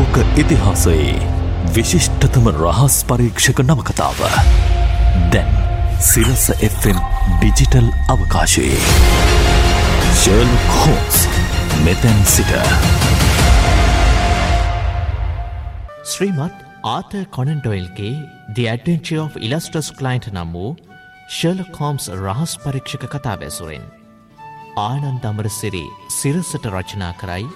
ලෝක ඉතිහාසයේ විශිෂ්ටතම රහස් පරීක්ෂක නවකතාව. දැන් සිරස Fම් ඩිජිටල් අවකාශයේ. ශර්ල් කෝස් මෙතැන් සිට. ශ්‍රීමත් ආත කොනන්ඩොයිල්ගේ The Adventure of Illustrious Client නම් වූ ශර්ල කෝම්ස් රහස් පරීක්ෂක කතා බැසුරෙන් ආනන්ද අමරසිරි සිරසට රචනා කරයි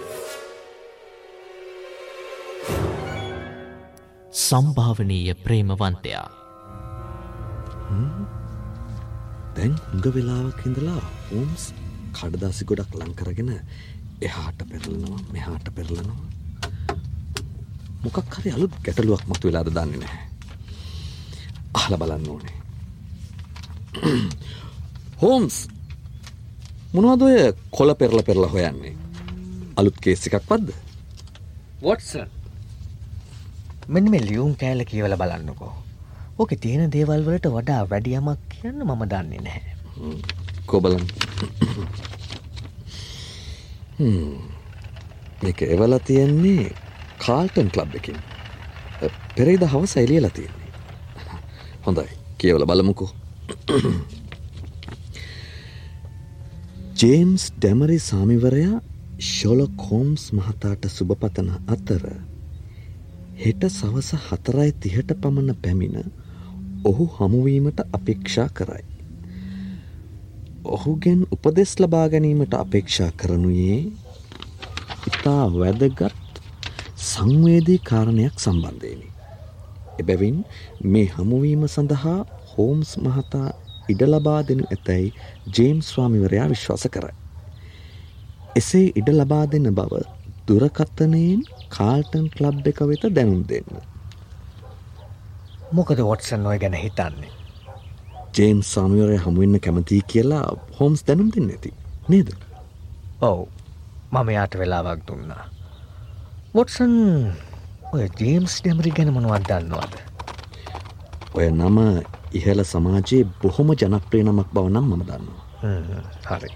සම්භාවනීය ප්‍රේමවන්තයා. දැන් හුඟ වෙලාවක් හිඳලා හෝම්ස් කඩදාසි ගොඩක් ලංකරගෙන එහාට පෙරලනවා මෙහාට පෙරලනවා. මොකක් හරි අලුත් ගැටලුවක් මතු වෙලාද දන්නේ නැහැ. අහල බලන්න ඕනේ. හෝම්ස් මොනවද ඔය කොල පෙරල පෙරලා හොයන්නේ? අලුත් කේස් එකක් වද්ද වොට්සන් මෙන්න මේ ලියුම් කෑල කියවල බලන්නකෝ. ඕක තියෙන දේවල්වලට වඩා වැඩියමක් කියන්න මම දන්නේ නැහැ. කොබලන් මේක එවල තියෙන්නේ කාල්ටන් කලබ් එකින්. පෙරේද හවස එලියලා තියෙන්නේ. හොඳයි. කියවල බලමුකෝ. ජේම්ස් ඩැමරි සාමිවරයා ශොල කෝම්ස් මහතාට සුභපතන අතර හෙට සවස හතරයි තිහට පමණ පැමිණ ඔහු හමුවීමට අපේක්ෂා කරයි. ඔහුගෙන් උපදෙස් ලබා ගැනීමට අපේක්ෂා කරනුයේ ඉතා වැදගත් සංවේදී කාරණයක් සම්බන්ධයනි. එබැවින් මේ හමුවීම සඳහා හෝම්ස් මහතා ඉඩ ලබා දෙනු ඇතැයි ජේම්ස් ස්වාමිවරයා විශ්වාස කරයි. එසේ ඉඩ ලබා දෙන්න බව දුරකත්තනයෙන් කාල්ටන් කලබ් එක වෙත දැනුම් දෙන්න. මොකද වොටසන් ඔය ගැන හිතන්නේ. ජේම් සාමිවරය හමුවෙන්න කැමතියි කියලා හෝම්ස් දැනුම් දෙන්න ඇති නේද. ඔව් මම යාට වෙලාවක් දුන්නා. වොටසන් ඔය ජේම්ස් ඩැමරි ගැන මොනවත් දන්නවාද. ඔය නම ඉහල සමාජයේ බොහොම ජනප්‍රිය නමක් බව නම් මම දන්නවා. හරි.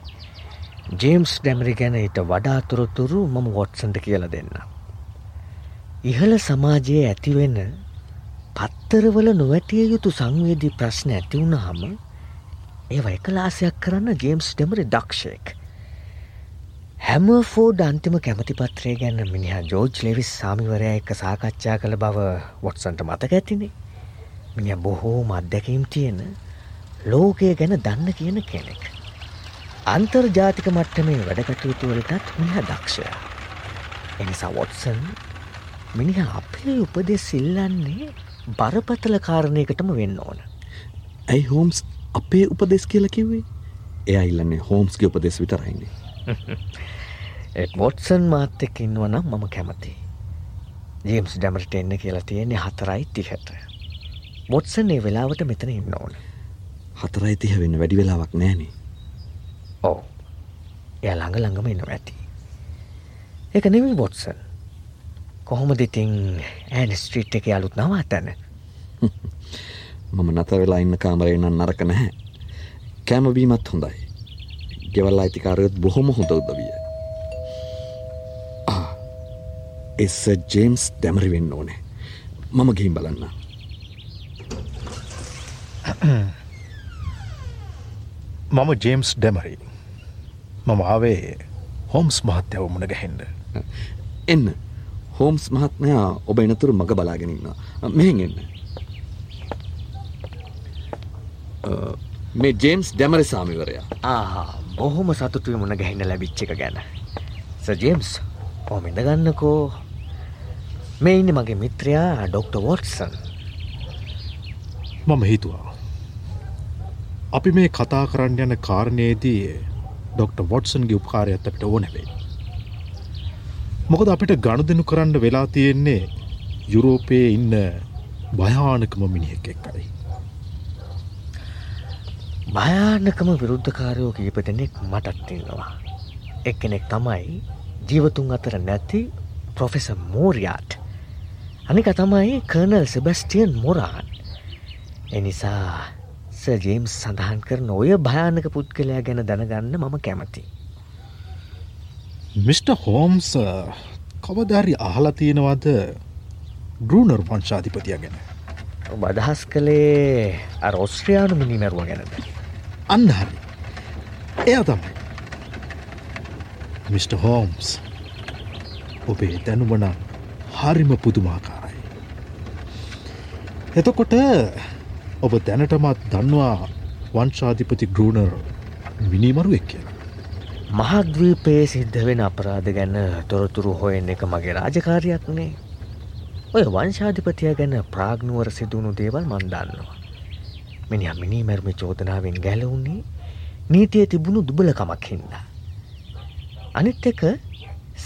ජේම්ස් ඩැමරි ගැන ඊට වඩාතුරතුරු මම වොට්සන්ට කියල දෙන්න. ඉහළ සමාජයේ ඇතිවෙන්න පත්තරවල නොවැටිය යුතු සංවේදී ප්‍රශ්න ඇතිවුණහම ඒ එකලාසයක් කරන්න ජේම්ස් ඩෙමරි දක්ෂයෙක්. හැම ෆෝඩ අන්තිම කැමතිපත්‍රය ගැන්න මිනිහා ජෝජ් ලෙවිස් සාමිවරය එක්ක සාකච්ඡා කළ බව වොට්සන්ට මතක ඇතිනේ. මිනිහ බොහෝ මත්දැකීම් තියෙන ලෝකය ගැන දන්න කියන කෙනෙක්. අන්තර්ජාතික මට්ටමේ වැඩකටයුතුවලටත් මිහ දක්ෂය. එනිසා වොට්සන් මිනිහ අපේ උපදෙස් සිල්ලන්නේ බරපතල කාරණයකටම වෙන්න ඕන. ඇයි හෝම්ස් අපේ උපදෙස් කියල කිව්වේ එය ඉල්ලන්නේ හෝම්ස්ගේ උපදෙස් විතරයින්නේ. වොට්සන් මාත්‍යක ඉන්නවනම් මම කැමති. ජේම්ස් ඩැමට එන්න කියලා තියෙන්නේ හතරයි තිහට. බොට්සන් ඒ වෙලාවට මෙතන ඉන්න ඕන. හතරයි තිහ වෙන්න වැඩි වෙලාවක් නෑනේ. ඕ එය ළඟ ළඟම එන්න ඇති. එක නෙමි බොට්සන් කොහොමද ඉතින් ඇන් ස්ට්‍රීට් එක අලුත් නවා තැන මම නත වෙලා ඉන්න කාමරයන්න නරක නැහැ. කෑමබීමත් හොඳයි. ගෙවල් අයිතිකාරයත් බොහොම හොඳ උදවිය. එස්ස ජේම්ස් ඩැමරි වෙන්න ඕනේ. මම ගිහිම් බලන්න. මම ජේම්ස් ඩැමරි මම ආවේ හොම්ස් මහත්‍යව මුණ ගැහෙන්ඩ එන්න. හෝම්ස් මහත්මයා ඔබ එනතුරු මඟ බලාගෙනන්න මෙහෙන් එන්න. මේ ජේම්ස් ඩැමරි සාමිවරයා ආහා බොහොම සතුතුය මුණ ගැහින්න ලැබිච්ච එක ගැන. සජේම්ස් පොමිඳ ගන්නකෝ. මේ ඉන්න මගේ මිත්‍රයා ඩොක්ට වොට්සන් මම හිතුවා. අපි මේ කතා කරන්න යන කාරණයේදී ඩොක්ට වොට්සන්ගේ උපකාරයත් අපිට ඕනැවෙයි මොකද අපිට ගණු දෙනු කරන්න වෙලා තියෙන්නේ යුරෝපයේ ඉන්න භයානකම මිනිහෙක් එක්කයි. භයානකම විරුද්ධකාරයෝ කීප දෙනෙක් මටත් ඉන්නවා. එක්කෙනෙක් තමයි ජීවතුන් අතර නැති ප්‍රොෆෙස මෝරයාට්. අනික තමයි කර්නල් සෙබස්ටියන් මොරාන්. එනිසා සජේම්ස් සඳහන් කරන ඔය භයානක පුද්ගලයා ගැන දැනගන්න මම කැමති. මිට. හෝම්ස් කවධාරි අහලා තියෙනවද ගෘනර් වංශාධිපතිය ගැන බදහස් කළේ අරෝස්ට්‍රයානු මිනිමැරුව ගැනද. අන්නහරි එයා තමයි මිට. හෝම්ස් ඔබේ දැනුමන හරිම පුදුමාකාරයි. එතකොට ඔබ දැනටමත් දන්නවා වංශාධිපති ගෘනර් මිනිමරුවෙක් කියලා. මහද්වීපයේ සිද්ධ වෙන අපරාධ ගැන තොරතුරු හොයෙන් එක මගේ රාජකාරයක්නේ ඔය වංශාධිපතිය ගැන ප්‍රාග්නුවර සිදුවුණු දේවල් මන්දන්නවා. මිනි මිනි මැර්ම චෝදනාවෙන් ගැලවුන්නේ නීතිය තිබුණු දුබලකමක් හින්දා. අනිත් එක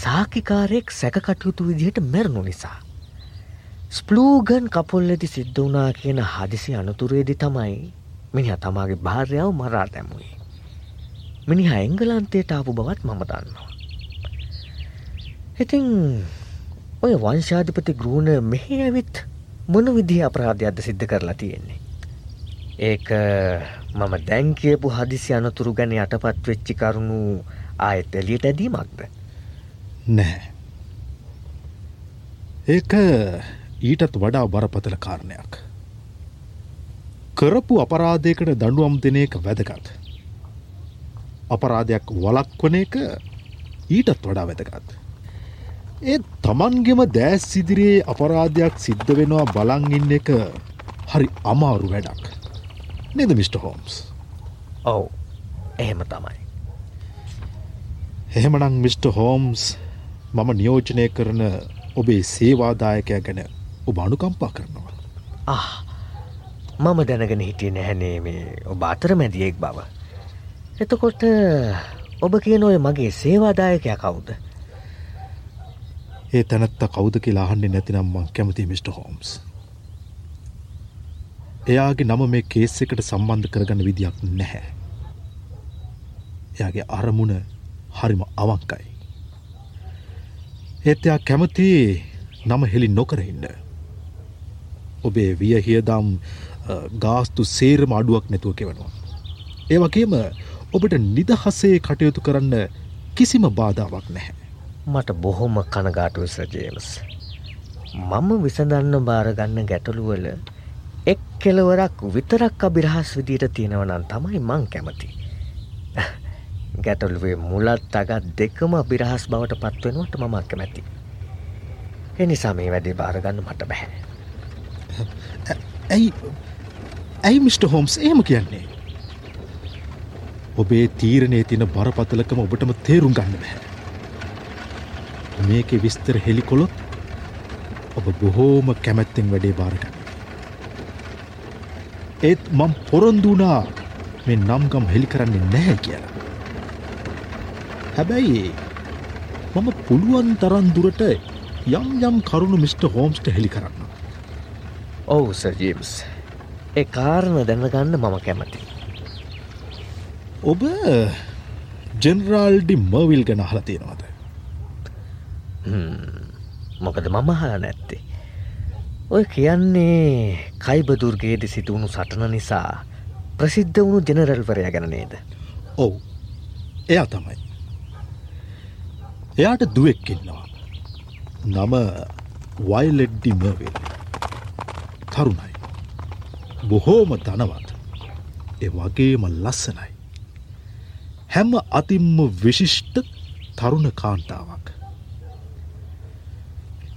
සාකිකාරයෙක් සැකකටයුතු විදිහට මැරණු නිසා. ස්පලූගන් කපොල්ලෙදි සිද්ධ වනා කියන හදිසි අනතුරේදි තමයි මිනිහ තමාගේ භාර්යාව මරා දැමුවේ. මිනිහ එංගලන්තයට ආපු බවත් මම දන්නවා. ඉතිං ඔය වංශාධිපති ගෘණ මෙහි ඇවිත් මොන විදිහ අපරාධයක්ද සිද්ධ කරලා තියෙන්නේ. ඒක මම දැන් කියපු හදිසි අනතුරු ගැන යටපත් වෙච්චි කරුණු ආයෙත් එලියට ඇදීමක්ද. නැහැ. ඒක ඊටත් වඩා බරපතල කාරණයක්. කරපු අපරාධයකට දඩුවම් දෙන එක වැදගත්. අපරාධයක් වලක්වන එක ඊටත් වඩා වැදගත්. ඒ තමන්ගෙම දෑස් සිදිරයේ අපරාධයක් සිද්ධ වෙනවා බලංඉන්න එක හරි අමාරු වැඩක්. නද මිට. හෝම්ස් ඔවු එහෙම තමයි. එහෙමනං මිට. හෝම්ස් මම නියෝජනය කරන ඔබේ සේවාදායකය ගැන ඔබ අනුකම්පා කරනවා. මම දැනගෙන හිටිය නැහැනේ මේ ඔබ අතර මැදියෙක් බව. එතකොට ඔබ කියන ඔය මගේ සේවාදායකය කවුද. ඒ තැනත්ත කෞද කියලා අහන්නේ නැතිනම් මං කැමති මිට. හෝම්ස්. එයාගේ නම මේ කේස් එකට සම්බන්ධ කරගන්න විදියක් නැහැ. එයාගේ අරමුණ හරිම අවංකයි. ඒත් එයා කැමති නම හෙළි නොකරඉන්න. ඔබේ වියහියදම් ගාස්තු සේරම අඩුවක් නැතුව කෙවනවා. ඒ වගේම ඔබට නිදහසේ කටයුතු කරන්න කිසිම බාධාවක් නැහැ. මට බොහොම කනගාටුවස ජේමස්. මම විසඳන්න භාරගන්න ගැටලුවල එක් කෙලවරක් විතරක් අභිරහස් විදියට තියෙනවනන් තමයි මං කැමති. ගැටලුවේ මුලත් අගත් දෙකම අභිරහස් බවට පත්වෙනුවට මමක් කැමැති. එනිසා මේ වැඩේ භාරගන්න මට බැහැ. ඇයි ඇයි මිට. හෝම්ස් එහෙම කියන්නේ. ඔබේ තීරණය තින බරපතලකම ඔබටම තේරුම් ගන්න බැහැ. මේක විස්තර හෙළිකොළොත් ඔබ බොහෝම කැමැත්තෙන් වැඩේ භාරගන්න. ඒත් මං පොරොන්දුනා මේ නම්ගම් හෙළි කරන්නේ නැහැ කියලා. හැබැයි මම පුළුවන් තරන් දුරට යම් යම් කරුණු මිට. හෝම්ස්ට හෙළි කරන්න. ඔවු සජීම්ස් ඒ කාරණ දැනගන්න මම කැමති. ඔබ ජෙනරාල්ඩි මර්විල් ගැන අහලා තියෙනවද. මොකද මම හලා නැත්තේ. ඔය කියන්නේ කයිබදුර්ගේද සිදුවුණු සටන නිසා ප්‍රසිද්ධ වුණු ජෙනරල්වරය ගැන නේද. ඔවු එයා තමයි. එයාට දුවෙක්කින්නවා. නම වයිලෙඩ්ඩි මර්විල් තරුණයි. බොහෝම ධනවත් එ වගේම ලස්සනයි. හැම අතිම්ම විශිෂ්ට තරුණ කාන්තාවක්.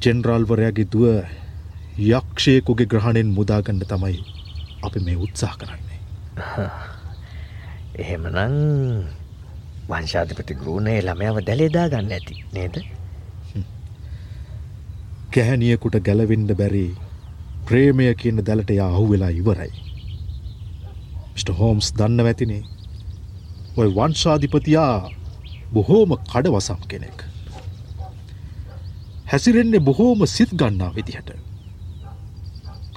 ජෙනරාල්වරයාගේ දුව යක්ෂයකුගේ ග්‍රහණයෙන් මුදාගන්න තමයි අපි මේ උත්සාහ කරන්නේ. එහෙමනං වංශාධිපති ගෘණයේ ළමයාව දැලේදා ගන්න ඇති නේද. ගැහැනියකුට ගැලවෙන්ඩ බැරි ප්‍රේමය කියන දැලට යා අහු වෙලා ඉවරයි. මිට. හෝම්ස් දන්න ඇතිනේ ඔය වංශාධිපතියා බොහෝම කඩවසම් කෙනෙක්. හැසිරෙන්නේ බොහෝම සිත් ගන්නා විදිහට.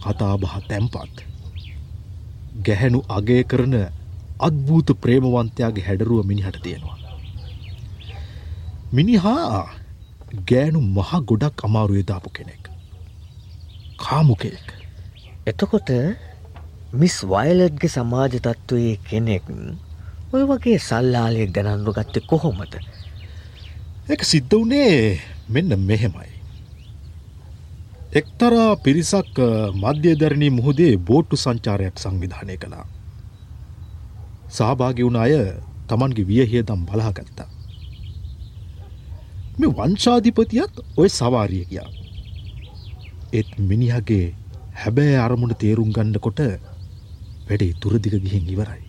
කතාබහ තැම්පත්. ගැහැනු අගේ කරන අත්භූත ප්‍රේමවන්තයාගේ හැඩරුව මිනිහට තියෙනවා. මිනිහා ගෑනු මහ ගොඩක් අමාරුවේදාපු කෙනෙක්. කාමුකෙක්. එතකොට මිස් වයිලට්ගේ සමාජ තත්ත්වයේ කෙනෙක් ඔය වගේ සල්ලාලයක් ගැනන්රු ගත්තේ කොහොමද. එක සිද්ධ වනේ මෙන්න මෙහෙමයි. එක්තරා පිරිසක් මධ්‍යධරණී මුහුදේ බෝට්ටු සංචාරයක් සංවිධානය කළා. සහභාගි වුණ අය තමන්ගේ වියහියදම් බලාගත්තා. මේ වංශාධිපතියත් ඔය සවාරිය කියා. ඒත් මිනිහගේ හැබෑ අරමුණ තේරුම් ගන්නකොට වැඩේ තුරදිග ගිහින් ඉවරයි.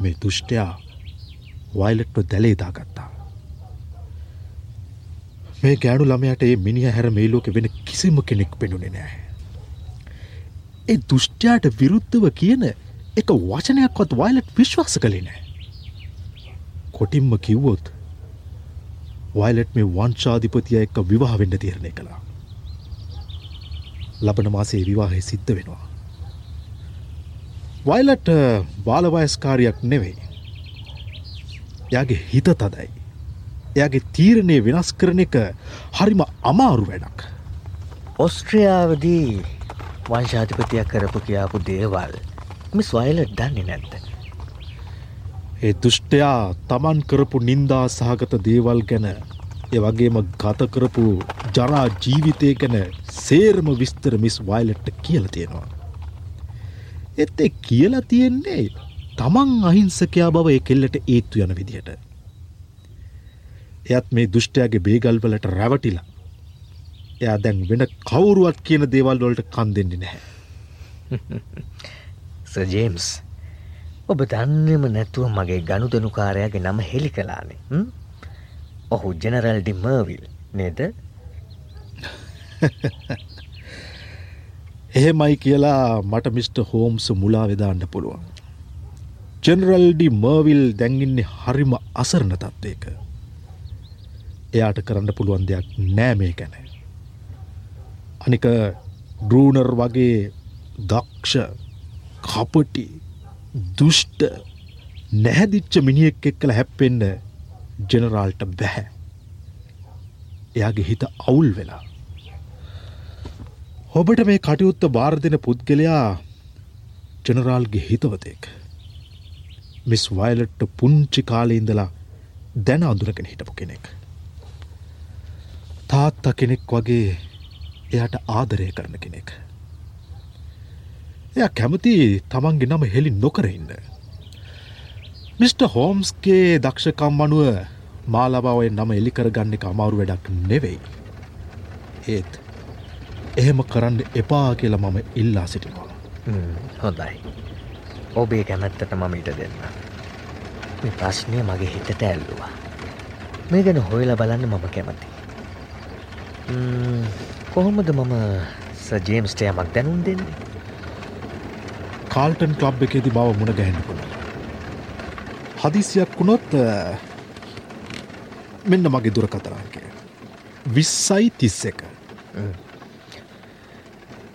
මේ දුෂ්ටයා වයිලට්ව දැලේදා ගත්තා. මේ ගෑනු ළමයට ඒ මිනිහ හැර මේ ලෝක වෙන කිසිම කෙනෙක් පෙනුනේ නෑ. ඒ දුෂ්ටයාට විරුද්ධව කියන එක වචනයක්වත් වයිලට් විශ්වාස කළේ නෑ. කොටිම්ම කිව්වොත් වයිලට් මේ වංශාධිපතිය එක්ක විවාහවෙන්න තීරණය කළා. ලබන මාසේ විවාහය සිද්ධ වෙනවා. වයිලට බාලවයස්කාරයක් නෙවෙයි. යාගේ හිත තදයි. එයාගේ තීරණය වෙනස් කරන එක හරිම අමාරු වැඩක්. ඔස්ට්‍රියාවදී වංශාධිපතියක් කරපු කියාපු දේවල් මිස් වයිලට් දන්නේ නැත්ත. ඒ දුෂ්ටයා තමන් කරපු නින්දා සහගත දේවල් ගැන ඒ වගේම ගත කරපු ජරා ජීවිතය ගැන සේරම විස්තර මිස් වයිලට්ට කියල තියෙනවා. එත් එ කියලා තියෙන්නේ තමන් අහිංසකයා බව ඒ කෙල්ලට ඒත්තු යන විදිහට. එයත් මේ දුෂ්ටයාගේ බේගල්වලට රැවටිලා. එයා දැන් වෙන කවුරුවත් කියන දේවල් වලට කන් දෙන්නේ නැහැ. සජේම්ස් ඔබ දන්නෙම නැතුව මගේ ගනුදනුකාරයාගේ නම හෙළි කලානේ ඔහු ජෙනරල්ඩි මර්විල් නේද එහෙමයි කියලා මට මිස්ට හෝම්ස් මුලා වෙදාන්න පුළුවන්. ජෙනරල්ඩි මර්විල් දැන්ගින්නේ හරිම අසරණ තත්වයක. එයාට කරන්න පුළුවන් දෙයක් නෑ මේ ගැන. අනික ඩරූනර් වගේ දක්ෂ කපටි දුෂ්ට නැහැදිච්ච මිනිියෙක් එක්කල හැප්පෙන්න ජෙනරාල්ට බැහැ. එයාගේ හිත අවුල් වෙලා. ඔබට මේ කටයුත්ත භාරදින පුද්ගලයා ජනරාල්ගේ හිතවතෙක්. මිස් වයිලට්ට පුංචි කාලඉඳලා දැන අඳුරගෙන හිටපු කෙනෙක්. තාත්ත කෙනෙක් වගේ එයට ආදරය කරන කෙනෙක්. එය කැමති තමන්ගේ නම හෙළි නොකරඉන්න. මිට. හෝම්ස්ගේ දක්ෂකම් අනුව මාලබාවය නම එලිකර ගන්න එක අමාරු වැඩක් නෙවෙයි. ඒත් එහෙම කරන්න එපා කියලා මම ඉල්ලා සිටිනවා. හොඳයි. ඔබේ කැමැත්තට මම ඉට දෙන්න. මේ ප්‍රශ්නය මගේ හිතට ඇල්ලුවා. මේ ගැන හොයලා බලන්න මම කැමති. කොහොමද මම සජේම්ස්ටයමක් දැනුම් දෙන්නේ. කාල්ටන් කලබ් එකේති බව මුණ ගැහෙනකුණ. හදිසියක් වුණොත් මෙන්න මගේ දුරකතරංකය. විස්සයි තිස්ස එක.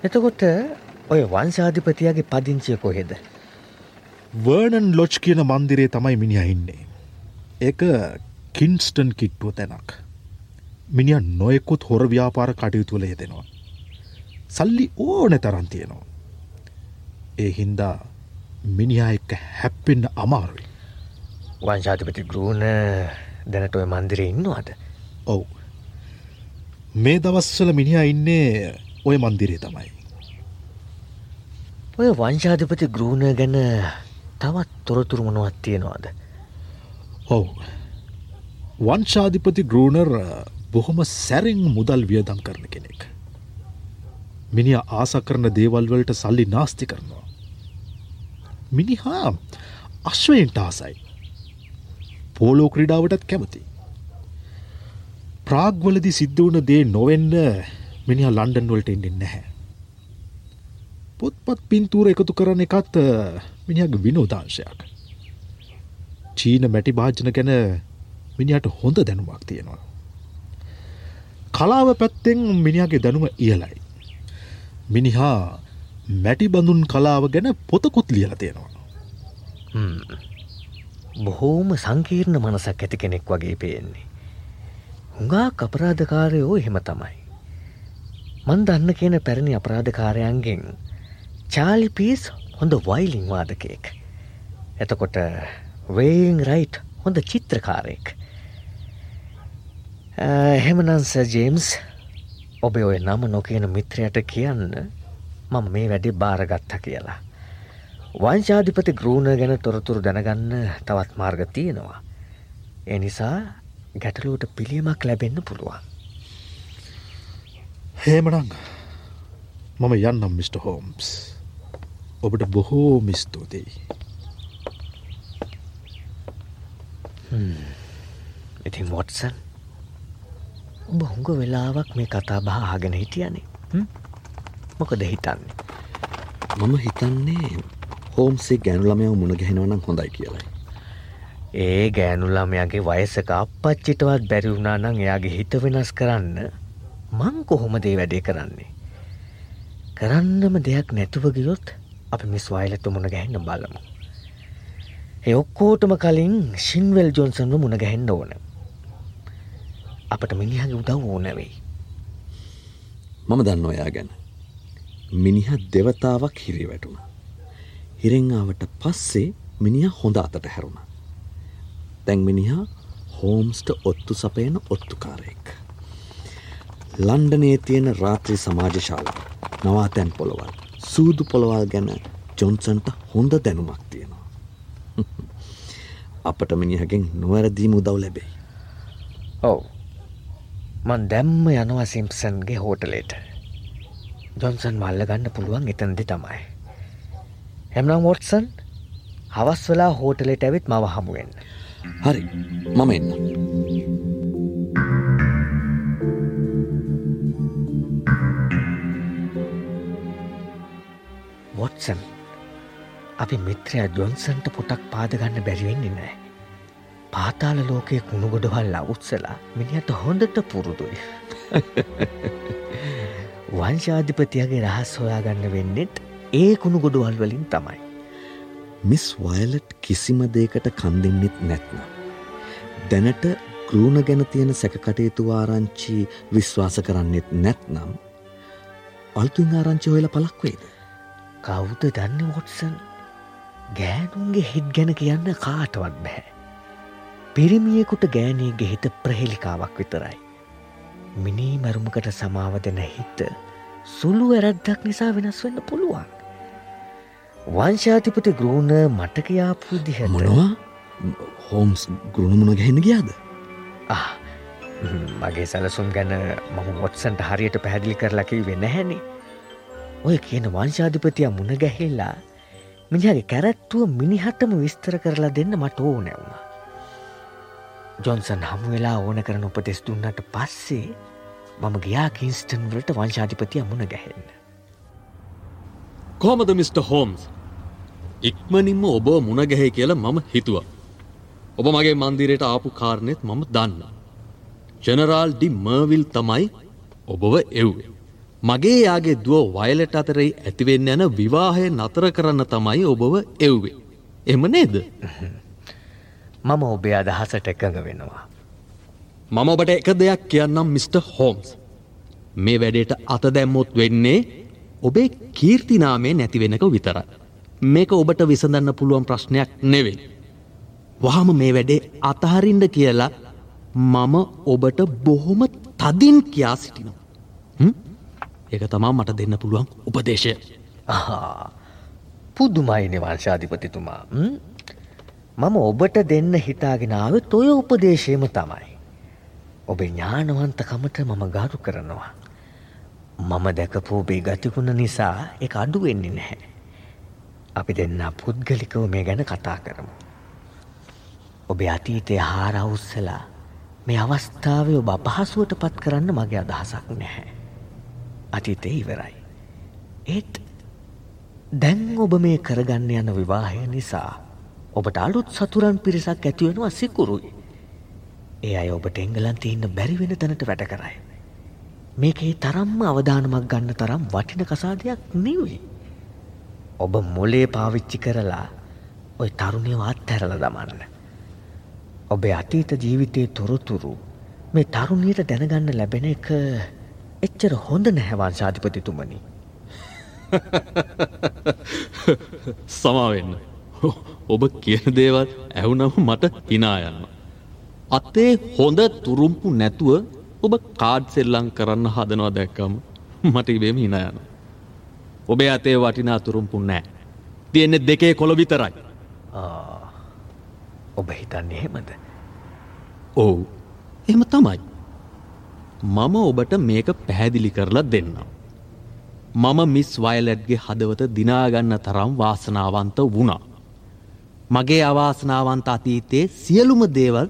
එතකොට ඔය වංශාධිපතියාගේ පදිංචිය කොහෙද. වර්නන් ලොච් කියන මන්දිරේ තමයි මිනිහ ඉන්නේ. ඒක කින්ස්ටන් කිට්ටුව තැනක්. මිනිිය නොයෙකුත් හොර ව්‍යාපාර කටයුතුවල යෙදෙනවා. සල්ලි ඕන තරන් තියෙනවා. ඒ හින්දා මිනිහා එක්ක හැප්පෙන්න්න අමාරුයි. වංශාධිපති ගෘණ දැනට ඔය මන්දිර ඉන්නවාද. ඔවු. මේ දවස්වල මිනිහා ඉන්නේ ඔය මන්දිරේ තමයි. ඔය වංශාධිපති ගෘණ ගැන තවත් තොරතුරු මොනවත් තියෙනවාද. ඔවු. වංශාධිපති ගෘණර් බොහොම සැරෙන් මුදල් වියදම් කරන කෙනෙක්. මිනි ආස කරන දේවල්වලට සල්ලි නාස්ති කරනවා. මිනිහා අශ්වයෙන්ට ආසයි. පෝලෝ ක්‍රඩාවටත් කැමති. ප්‍රාග්වලදි සිද්ධ වුණ දේ නොවෙන්න මිනිහ ලන්ඩන් වලට එන්නෙන් නැහැ. පොත්පත් පින්තූර එකතු කරන එකත් මිනිහග විනෝදාංශයක්. චීන මැටි භාජන ගැන මිනිහට හොඳ දැනුමක් තියෙනවා. කලාව පැත්තෙන් මිනිහගේ දැනුම ඉහලයි. මිනිහා මැටි බඳුන් කලාව ගැන පොතකුත් ලියල තියෙනවා. බොහෝම සංකීර්ණ මනසක් ඇති කෙනෙක් වගේ පේන්නේ. හුඟා අපරාධකාරයෝ එහෙම තමයි. මන් දන්න කියන පැරණි අපරාධකාරයන්ගෙන් චාලි පිස් හොඳ වයිලිං වාදකයෙක්. එතකොට වේන් රයිට් හොඳ චිත්‍රකාරයෙක්. එහෙමනන්ස ජේම්ස් ඔබ ඔය නම නොකයන මිත්‍රයට කියන්න මම මේ වැඩි භාරගත්ත කියලා. වංශාධිපති ග්‍රූණ ගැන තොරතුරු දැනගන්න තවත් මාර්ග තියෙනවා. ඒ නිසා ගැටලුවට පිළියමක් ලැබෙන්න පුළුවන්. හේමනං මම යන්නම් මිට. හෝම්ස් ඔබට බොහෝ මිස්තූතියි. ඉතින් වොටසන් ඔබ හුඟ වෙලාවක් මේ කතා බහ ආගෙන හිටියනේ මොකද හිතන්නේ මම හිතන්නේ හෝම්සේ ගැනුලමයව මුණ ගැහෙනවනම් හොඳයි කියලයි. ඒ ගෑනුල්ලාමයාගේ වයසක අපච්චිටවත් බැරිවුණා නං එයාගේ හිත වෙනස් කරන්න මං කොහොම දේ වැඩේ කරන්නේ. කරන්නම දෙයක් නැතුව ගියොත් අපි මිස් වයිලතු මුණ ගැහෙන්න බලමු. ඒ ඔක්කෝටම කලින් ශින්වල් ජොන්සන්ව මුණ ගැහෙන්න ඕන. අපට මිනිහගේ උදව් ඕනැවෙයි. මම දන්න ඔයා ගැන. මිනිහ දෙවතාවක් හිරි වැටුණ. හිරෙන්ආවට පස්සේ මිනිහ හොඳ අතට හැරුණ. තැන් මිනිහා හෝම්ස්ට ඔත්තු සපයන ඔත්තුකාරයෙක්. ලන්ඩනේ තියෙන රාත්‍රී සමාජශාලා නවාතැන් පොළොවල් සූදු පොළොවල් ගැන ජොන්සන්ට හොඳ දැනුමක් තියෙනවා. අපට මිනිහගෙන් නොවැරදීම උදව් ලැබෙයි. ඔව් මන් දැම්ම යනවා සිම්පසන්ගේ හෝටලේට ජොන්සන් මල්ල ගන්න පුළුවන් එතනදි තමයි. එම්නම් වොටසන් හවස් වෙලා හෝටලෙට ඇවිත් මව හමුවෙන්න. හරි මම එන්න. වොටසන් අපි මිත්‍රය ජොන්සන්ට පොටක් පාදගන්න බැරිවෙන්නේ නෑ. පාතාල ලෝකයේ කුණුගොඩවල් අවුත්සලා මිනිහට හොඳට පුරුදුයි. වංශාධිපතියගේ රහස් හොයාගන්න වෙන්නෙත් ඒ කුණු ගොඩුවල් වලින් තමයි. මිස් වයලට් කිසිම දේකට කන්දෙන්නෙත් නැත්නම්. දැනට ගෘණ ගැන තියෙන සැකකටයුතු ආරංචි විශ්වාස කරන්නෙත් නැත්නම් අල්තුන් ආරංචි හොයල පලක් වේද. කවුද දන්න වොටසන් ගෑනුන්ගේ හිත් ගැන කියන්න කාටවත් බැහැ. පිරිමියෙකුට ගෑනයගේ හිත ප්‍රහෙලිකාවක් විතරයි. මිනී මරුමකට සමාව දෙන හිත සුළු ඇරද්දක් නිසා වෙනස් වෙන්න පුළුවන්. වංශාතිපති ගෘණ මටකයාපු දිහ මොනවා හෝම්ස් ගෘණමුණ ගැහෙන ගියාද. මගේ සැලසුම් ගැන මම මොත්සන්ට හරියට පැහැදිලි කරලකි වෙන්න හැනේ. ඔය කියන වංශාධිපතිය මුණ ගැහෙල්ලා මිනිහගේ කැරැත්තුව මිනිහටම විස්තර කරලා දෙන්න මට ඕ නැවුණ. ජොන්සන් හමු වෙලා ඕන කරන උපදෙස් දුන්නට පස්සේ මම ගයා කින්ස්ටන් වලට වංශාධිපතිය මුණ ගැහෙන්න. කොහමද මිට. හෝම්ස් ඉක්මනින්ම ඔබ මුණ ගැහැ කියලා මම හිතුව. ඔබ මගේ මන්දිරයට ආපු කාරණෙත් මම දන්න. ජනරාල් ඩි මර්විල් තමයි ඔබව එව්වේ. මගේ යාගේ දුව වයලට අතරයි ඇතිවෙන්න යන විවාහය නතර කරන්න තමයි ඔබව එව්වේ. එම නේද. මම ඔබේ අදහසට එකඟ වෙනවා. මම ඔබට එක දෙයක් කියන්නම් මිට. හෝම්ස්. මේ වැඩේට අත දැම්මොත් වෙන්නේ ඔබේ කීර්තිනාමේ නැතිවෙනක විතරයි. මේක ඔබට විසඳන්න පුළුවන් ප්‍රශ්නයක් නෙවෙයි. වහම මේ වැඩේ අතහරින්ඩ කියලා මම ඔබට බොහොම තදින් කියා සිටිනවා. ඒක තමා මට දෙන්න පුළුවන් උපදේශය. පුදුමයින වංශාධිපතිතුමා මම ඔබට දෙන්න හිතාගෙනාව තොය උපදේශයම තමයි. ඔබ ඥානවන්තකමට මම ගාරු කරනවා. මම දැකපු ඔබේ ගතිකුණ නිසා එක අඩු වෙන්නේ නැහැ. අපි දෙන්න පුද්ගලිකව මේ ගැන කතා කරමු. ඔබේ අතීතය හාරවුස්සලා මේ අවස්ථාව ඔබ අපහසුවට පත් කරන්න මගේ අදහසක් නැහැ. අතීතය ඉවරයි. ඒත් දැන් ඔබ මේ කරගන්න යන විවාහය නිසා ඔබට අලුත් සතුරන් පිරිසක් ඇතිවෙනවා සිකුරුයි. ඒ අය ඔබට එංගලන්තේ ඉන්න බැරිවෙන තැනට වැඩ කරයි. මේකේ තරම්ම අවධානමක් ගන්න තරම් වටින කසාදයක් නිවයි. ඔබ මොලේ පාවිච්චි කරලා ඔය තරුණයවත් තැරල දමන්න. ඔබේ අතීත ජීවිතයේ තොරතුරු මේ තරුණයට දැනගන්න ලැබෙන එක එච්චර හොඳ නැහැවන් ශාධිපතිතුමනි. සමාවෙන්න. ඔබ කියන දේවත් ඇවුනම මට හිනා යන්න. අත්තේ හොඳ තුරුම්පු නැතුව ඔබ කාඩ් සෙල්ලං කරන්න හදනවා දැක්කම මට ඉබේම හින යන. ඔබේ අතේ වටිනා තුරුම්පුන් නෑ. තියෙන්නේ දෙකේ කොළ විතරයි. ඔබ හිතන්නේ හෙමද. ඔවු එම තමයි. මම ඔබට මේක පැහැදිලි කරලා දෙන්නම්. මම මිස් වයලට්ගේ හදවත දිනාගන්න තරම් වාසනාවන්ත වුණා. මගේ අවාසනාවන්ත අතීතයේ සියලුම දේවල්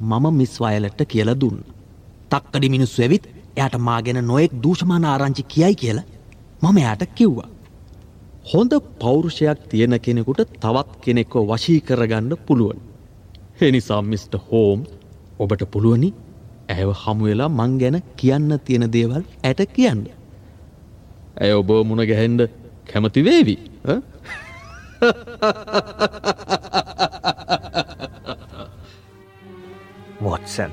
මම මිස් වයලට්ට කියල දුන්න. තක්කඩි මිනිස්සු ඇවිත් එයට මාගෙන නොයෙක් දූෂමාන ආරංචි කියයි කියල මම එයට කිව්වා. හොඳ පෞරුෂයක් තියෙන කෙනෙකුට තවත් කෙනෙක්ව වශී කරගන්න පුළුවන්. එනිසා මිස්ට හෝම් ඔබට පුළුවනි ඇව හමුවෙලා මං ගැන කියන්න තියෙන දේවල් ඇට කියන්න. ඇය ඔබ මුණ ගැහෙන්ඩ කැමති වේවි. වොටසන්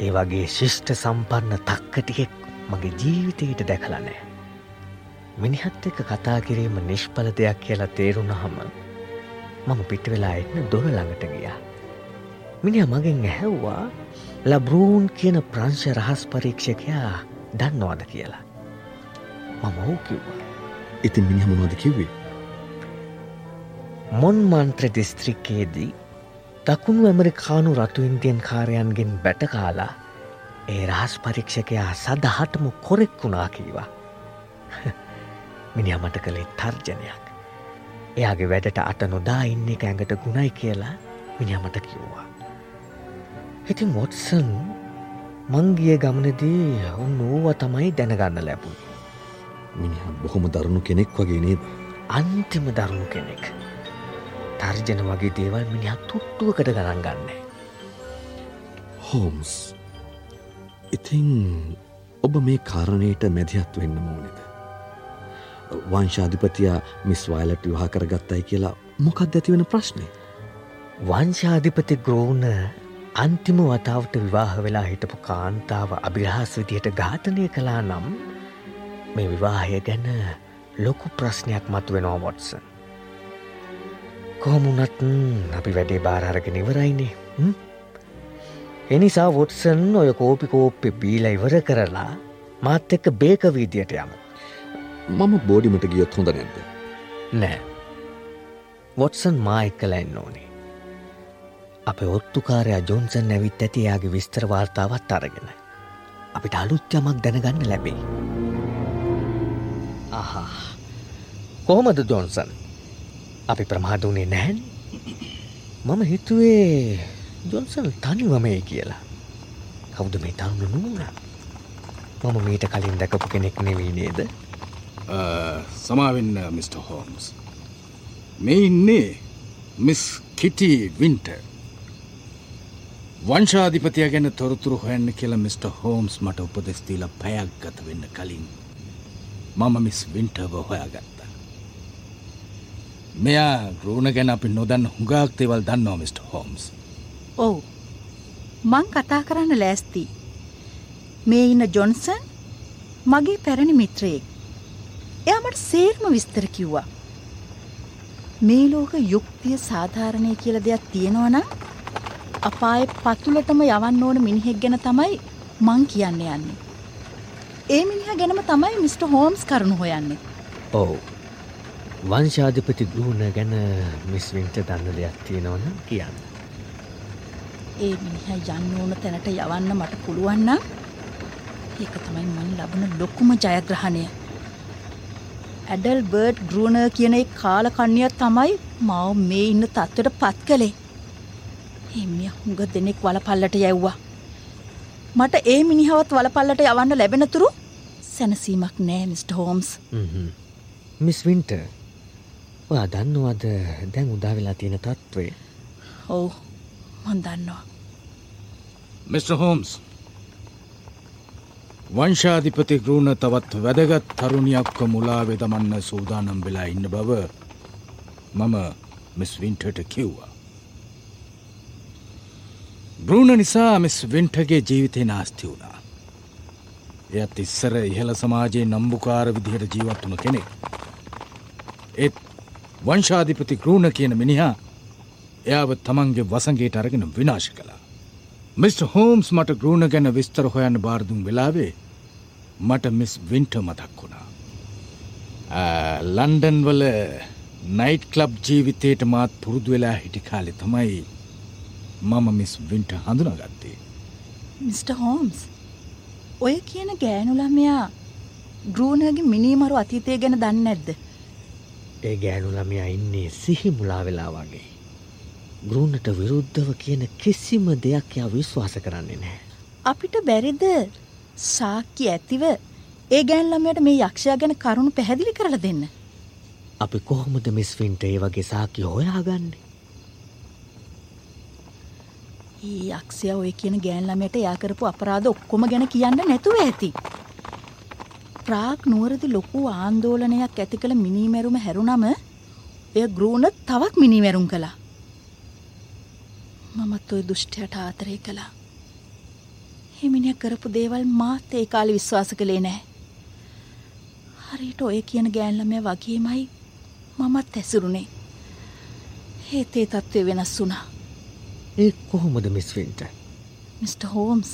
ඒ වගේ ශිෂ්ට සම්පන්න තක්කටියෙක් මගේ ජීවිතයට දැකලනෑ. මිනිහත් එක කතා කිරීම නිෂ්පල දෙයක් කියලා තේරුණහම මම පිට වෙලා එන්න දොර ළඟට ගියා. මිනිහ මගෙන් ඇහැව්වා ලබ්‍රූන් කියන ප්‍රංශ රහස් පරීක්ෂකයා දන්නවාද කියලා. මම ඔහු කිව්වා. ඉතින් මිනිහ මොනවද කිව්වේ. මොන් මන්ත්‍ර දිස්ත්‍රික්කයේදී දකුණු ඇමරිකානු රතු ඉන්දියන් කාරයන්ගෙන් බැටකාලා ඒ රහස් පරීක්ෂකයා සදහටම කොරෙක් වුණා කීවා. මිනි මට කළේ තර්ජනයක්. එයාගේ වැඩට අට නොදා ඉන්න එක ඇඟට ගුණයි කියලා මිනිහමට කිව්වා. ඉතින් වොටසන් මංගිය ගමනදී ඔන්න ඕව තමයි දැනගන්න ලැබුණ. මිනිහ බොහොම දරුණු කෙනෙක් වගේ නේද. අන්තිම දරුණු කෙනෙක්. තර්ජන වගේ දේවල් මිනිහත් තුට්ටුවකට ගණන් ගන්න. හෝම්ස් ඉතින් ඔබ මේ කාරණයට මැදිහත් වෙන්න මෝනෙද. වංශාධිපතියා මිස් වයිලට විවාහ කරගත්තයි කියලා මොකක්ද ඇතිවෙන ප්‍රශ්නය. වංශාධිපති ග්‍රෝණ අන්තිම වතාවට විවාහ වෙලා හිටපු කාන්තාව අභිරහස් විදියට ඝාතනය කලා නම් මේ විවාහය ගැන ලොකු ප්‍රශ්නයක් මතු වෙනවා වොටසන්. කොහොමුණත් අපි වැඩේ බාරාරගෙන ඉවරයිනේ එනිසා වොටසන් ඔය කෝපි කෝප්පෙ බීල ඉවර කරලා මාත් එක්ක බේක වීදියට යමු. මම බෝඩිමට ගියොත් හොඳ නැද්ද. නෑ. වොටසන් මා එක්කලැන්න ඕනේ. අප ඔත්තුකාරයා ජොන්සන් ඇවිත් ඇතියාගේ විස්තර වාර්තාවත් අරගෙන. අපිට අලුත්්‍යමක් දැනගන්න ලැබේ. අහා කොහොමද ජොන්සන් අපි ප්‍රමාදුනේ නැහැන් මම හිතුවේ ජොන්සන් තනිවමේ කියලා කවුද මේ තවුණු නූන මම මීට කලින් දැකපු කෙනෙක් නෙවී නේද සමාවෙන්න මිට. හෝම්ස්. මේ ඉන්නේ මිස් කිටි වින්ට. වංශාධිපතිය ගැන තොරතුරු හොයන්න කියලා මිට. හෝම්ස් මට උපදෙස්තිීල පැයක් ගත වෙන්න කලින් මම මිස් වින්ටව හොයාගත්ත. මෙයා ග්‍රෝණ ගැන අපි නොදන්න හුඟාක් තෙවල් දන්නවා මිට. හෝම්ස්. ඔවු මං කතා කරන්න ලෑස්ති. මේ ඉන්න ජොන්සන් මගේ පැරණි මිත්‍රයෙක්. එයාමට සේර්ම විස්තර කිව්වා. මේ ලෝක යුක්තිය සාධාරණය කියල දෙයක් තියෙනවනම් අපාය පතුලටම යවන්න ඕන මිනිහෙක් ගැන තමයි මං කියන්න යන්නේ. ඒ මිනිහ ගැනම තමයි මිට. හෝම්ස් කරුණු හොයන්නේ. ඔවු. වංශාධිපති ගෘහණ ගැන මිස්වින්ට දන්න දෙයක් තියෙනවන කියන්න. ඒ මිනිහ යන්න ඕන තැනට යවන්න මට පුළුවන්න ඒක තමයි මන් ලබන ලොකුම ජයග්‍රහණය. ඇඩල් බර්ඩ් ගෘණ කියන කාලකන්නිය තමයි මව මේ ඉන්න තත්වට පත් කළේ. එමිය හුඟ දෙනෙක් වලපල්ලට යැව්වා. මට ඒ මිනිහවත් වලපල්ලට යවන්න ලැබෙනතුරු සැනසීමක් නෑ මිට. හෝම්ස් මිස් වින්ට ඔයා දන්නවද දැන් උදාවෙලා තියෙන තත්ත්වේ ඔවු මන් දන්නවා. මිට. හෝම්ස් වංශාධිපති ගෘණ තවත් වැදගත් තරුණියක්ක මුලා වෙදමන්න සූදානම් වෙලා ඉන්න බව මම මිස් වින්ටට කිව්වා. බෘණ නිසා මිස් වින්ටගේ ජීවිතය නාස්ති වුණා. එයත් ඉස්සර ඉහළ සමාජයේ නම්බුකාර විදිහට ජීවත් වුණ කෙනෙක්. ඒත් වංශාධිපති ගෘණ කියන මිනිහා එයාව තමන්ගේ වසගේට අරගෙන විනාශ කළා. මිස් හෝම්ස් මට ගෘණ ගැන විස්තර හොයන්න බාරදුම් වෙලාවේ මට මිස් වින්ට මතක් වුණා. ලන්ඩන් වල නයිට් කලබ් ජීවිතයට මාත් පුරුදු වෙලා හිටි කාලෙ තමයි මම මිස් වින්ට හඳුනගත්තේ. මිට. හෝම්ස් ඔය කියන ගෑනුලමයා ගෘණගේ මිනීමරු අතීතය ගැන දන්න ඇද්ද. ඒ ගෑනු ළමයා ඉන්නේ සිහි මුලා වෙලා වගේ. ගෘණට විරුද්ධව කියන කිසිම දෙයක් යා විශ්වාස කරන්නේ නෑ. අපිට බැරිද සාක්කි ඇතිව ඒ ගෑන්ලමයට මේ යක්ෂයා ගැන කරුණු පැහැදිලි කරලා දෙන්න. අපි කොහොමද මිස්වින්ට ඒ වගේ සාකි හොයාගන්නේ. ඒ යක්ෂය ඔය කියන ගෑන්ලමයට යාකරපු අපරාධ ඔක්කොම ගැන කියන්න නැතුව ඇති. ප්‍රාක් නුවරදි ලොකු ආන්දෝලනයක් ඇති කළ මිනීමැරුම හැරුණම එය ගෘණ තවත් මිනිමැරුම් කළා. මමත් ඔය දුෘෂ්ටයට ආතරය කළා. හිමිනිය කරපු දේවල් මාත් ඒ කාලි විශ්වාස කළේ නෑ. හරිට ඔය කියන ගෑන්ලමය වගේමයි මමත් ඇසුරුණේ. ඒතේ තත්ත්වය වෙනස් වුනා. ඒ කොහොමද මිස්වින්ට. මිට. හෝම්ස්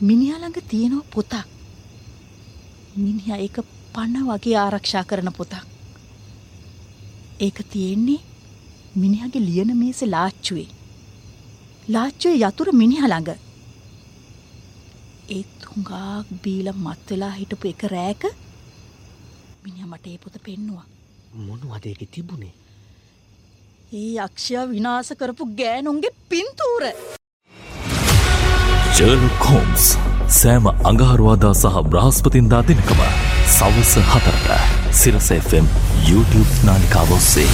මිනිහළඟ තියෙනව පොතක්. මිනිහ ඒක පන්න වගේ ආරක්ෂා කරන පොතක්. ඒක තියෙන්නේ මිනිහගේ ලියන මේස ලාච්චුවේ. ලාච්චුවේ යතුර මිනිහළඟ. ඒත් හුඟාක් බීල මත්වෙලා හිටපු එක රෑක මිනිහ මට ඒ පොත පෙන්නවා. මොනවදේක තිබුණේ. ඒ යක්ෂයා විනාස කරපු ගෑනුන්ගේ පින්තූර. ජර්ලොක් හෝම්ස් සෑම අඟහරුවාදා සහ බ්‍රහස්පතින්දා දෙනකම සවස හතරට සිරස FM YouTube නාලිකාව ඔස්සේ.